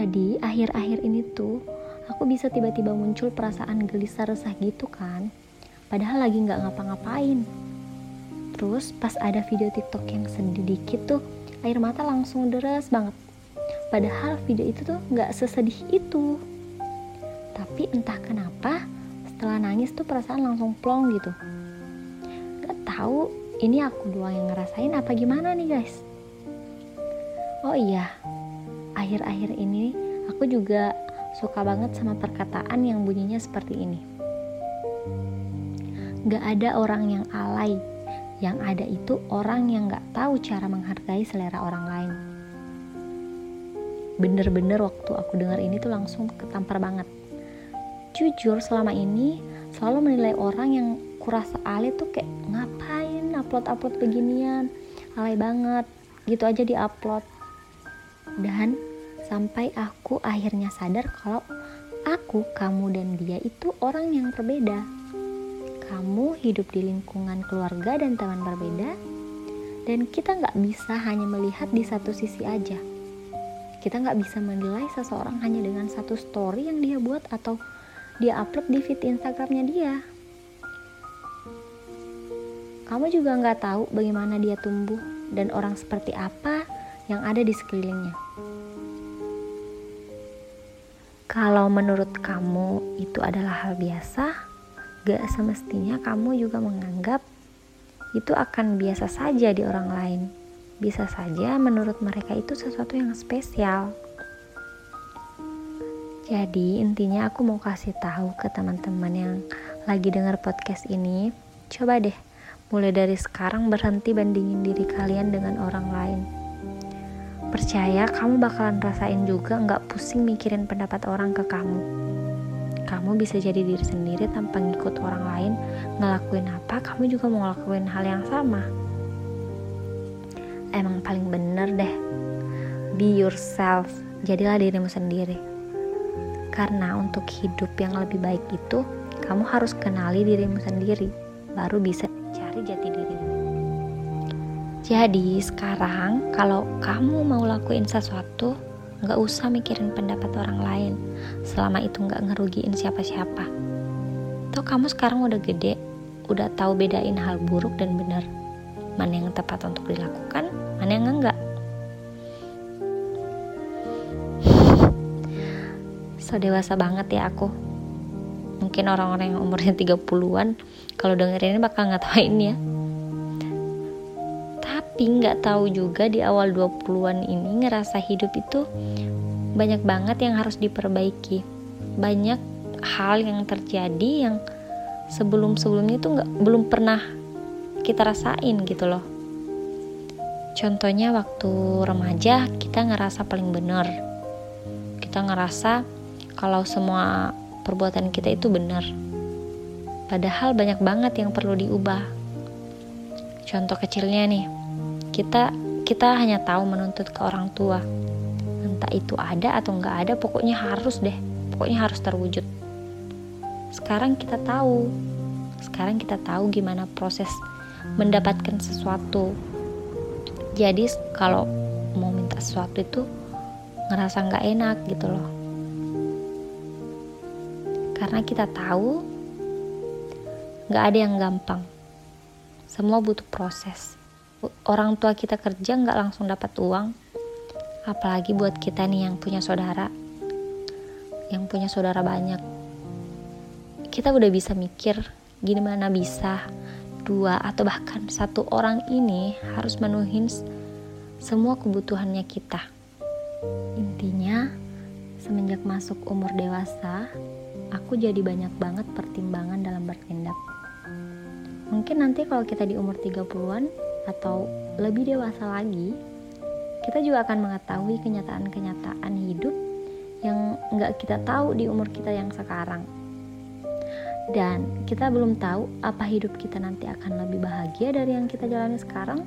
Jadi akhir-akhir ini tuh aku bisa tiba-tiba muncul perasaan gelisah resah gitu kan. Padahal lagi nggak ngapa-ngapain. Terus pas ada video TikTok yang sedih dikit tuh, air mata langsung deras banget. Padahal video itu tuh nggak sesedih itu. Tapi entah kenapa setelah nangis tuh perasaan langsung plong gitu. Gak tahu ini aku doang yang ngerasain apa gimana nih guys. Oh iya, akhir-akhir ini aku juga suka banget sama perkataan yang bunyinya seperti ini. Gak ada orang yang alay, yang ada itu orang yang gak tahu cara menghargai selera orang lain. Bener-bener waktu aku dengar ini tuh langsung ketampar banget. Jujur selama ini selalu menilai orang yang kurasa alay tuh kayak ngapain upload-upload beginian, alay banget, gitu aja di upload. Dan sampai aku akhirnya sadar kalau aku, kamu, dan dia itu orang yang berbeda. Kamu hidup di lingkungan keluarga dan teman berbeda, dan kita nggak bisa hanya melihat di satu sisi aja. Kita nggak bisa menilai seseorang hanya dengan satu story yang dia buat atau dia upload di feed Instagramnya dia. Kamu juga nggak tahu bagaimana dia tumbuh dan orang seperti apa yang ada di sekelilingnya. Kalau menurut kamu itu adalah hal biasa, gak semestinya kamu juga menganggap itu akan biasa saja di orang lain. Bisa saja menurut mereka itu sesuatu yang spesial. Jadi intinya aku mau kasih tahu ke teman-teman yang lagi dengar podcast ini, coba deh mulai dari sekarang berhenti bandingin diri kalian dengan orang lain Percaya kamu bakalan rasain juga nggak pusing mikirin pendapat orang ke kamu. Kamu bisa jadi diri sendiri tanpa ngikut orang lain ngelakuin apa, kamu juga mau ngelakuin hal yang sama. Emang paling bener deh. Be yourself, jadilah dirimu sendiri. Karena untuk hidup yang lebih baik itu, kamu harus kenali dirimu sendiri, baru bisa. Jadi sekarang kalau kamu mau lakuin sesuatu, nggak usah mikirin pendapat orang lain, selama itu nggak ngerugiin siapa-siapa. Toh kamu sekarang udah gede, udah tahu bedain hal buruk dan benar, mana yang tepat untuk dilakukan, mana yang enggak. So dewasa banget ya aku. Mungkin orang-orang yang umurnya 30-an kalau dengerin bakal ngatawain ya tapi nggak tahu juga di awal 20-an ini ngerasa hidup itu banyak banget yang harus diperbaiki. Banyak hal yang terjadi yang sebelum-sebelumnya itu nggak belum pernah kita rasain gitu loh. Contohnya waktu remaja kita ngerasa paling benar. Kita ngerasa kalau semua perbuatan kita itu benar. Padahal banyak banget yang perlu diubah. Contoh kecilnya nih kita kita hanya tahu menuntut ke orang tua. Entah itu ada atau nggak ada pokoknya harus deh. Pokoknya harus terwujud. Sekarang kita tahu. Sekarang kita tahu gimana proses mendapatkan sesuatu. Jadi kalau mau minta sesuatu itu ngerasa nggak enak gitu loh. Karena kita tahu nggak ada yang gampang. Semua butuh proses orang tua kita kerja nggak langsung dapat uang apalagi buat kita nih yang punya saudara yang punya saudara banyak. Kita udah bisa mikir gimana bisa dua atau bahkan satu orang ini harus menuhin semua kebutuhannya kita. Intinya semenjak masuk umur dewasa aku jadi banyak banget pertimbangan dalam bertindak. Mungkin nanti kalau kita di umur 30-an atau lebih dewasa lagi, kita juga akan mengetahui kenyataan-kenyataan hidup yang nggak kita tahu di umur kita yang sekarang. Dan kita belum tahu apa hidup kita nanti akan lebih bahagia dari yang kita jalani sekarang.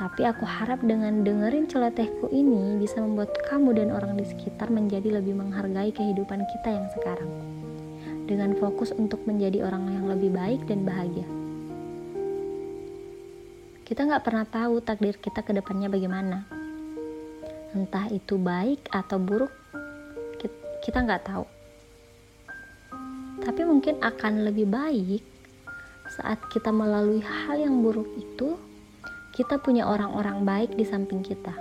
Tapi aku harap dengan dengerin celotehku ini bisa membuat kamu dan orang di sekitar menjadi lebih menghargai kehidupan kita yang sekarang. Dengan fokus untuk menjadi orang yang lebih baik dan bahagia. Kita nggak pernah tahu takdir kita ke depannya bagaimana. entah itu baik atau buruk kita nggak tahu. Tapi mungkin akan lebih baik saat kita melalui hal yang buruk itu kita punya orang-orang baik di samping kita.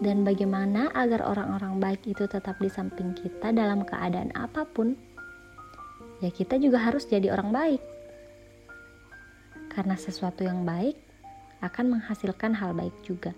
Dan bagaimana agar orang-orang baik itu tetap di samping kita dalam keadaan apa pun ya kita juga harus jadi orang baik karena sesuatu yang baik akan menghasilkan hal baik juga.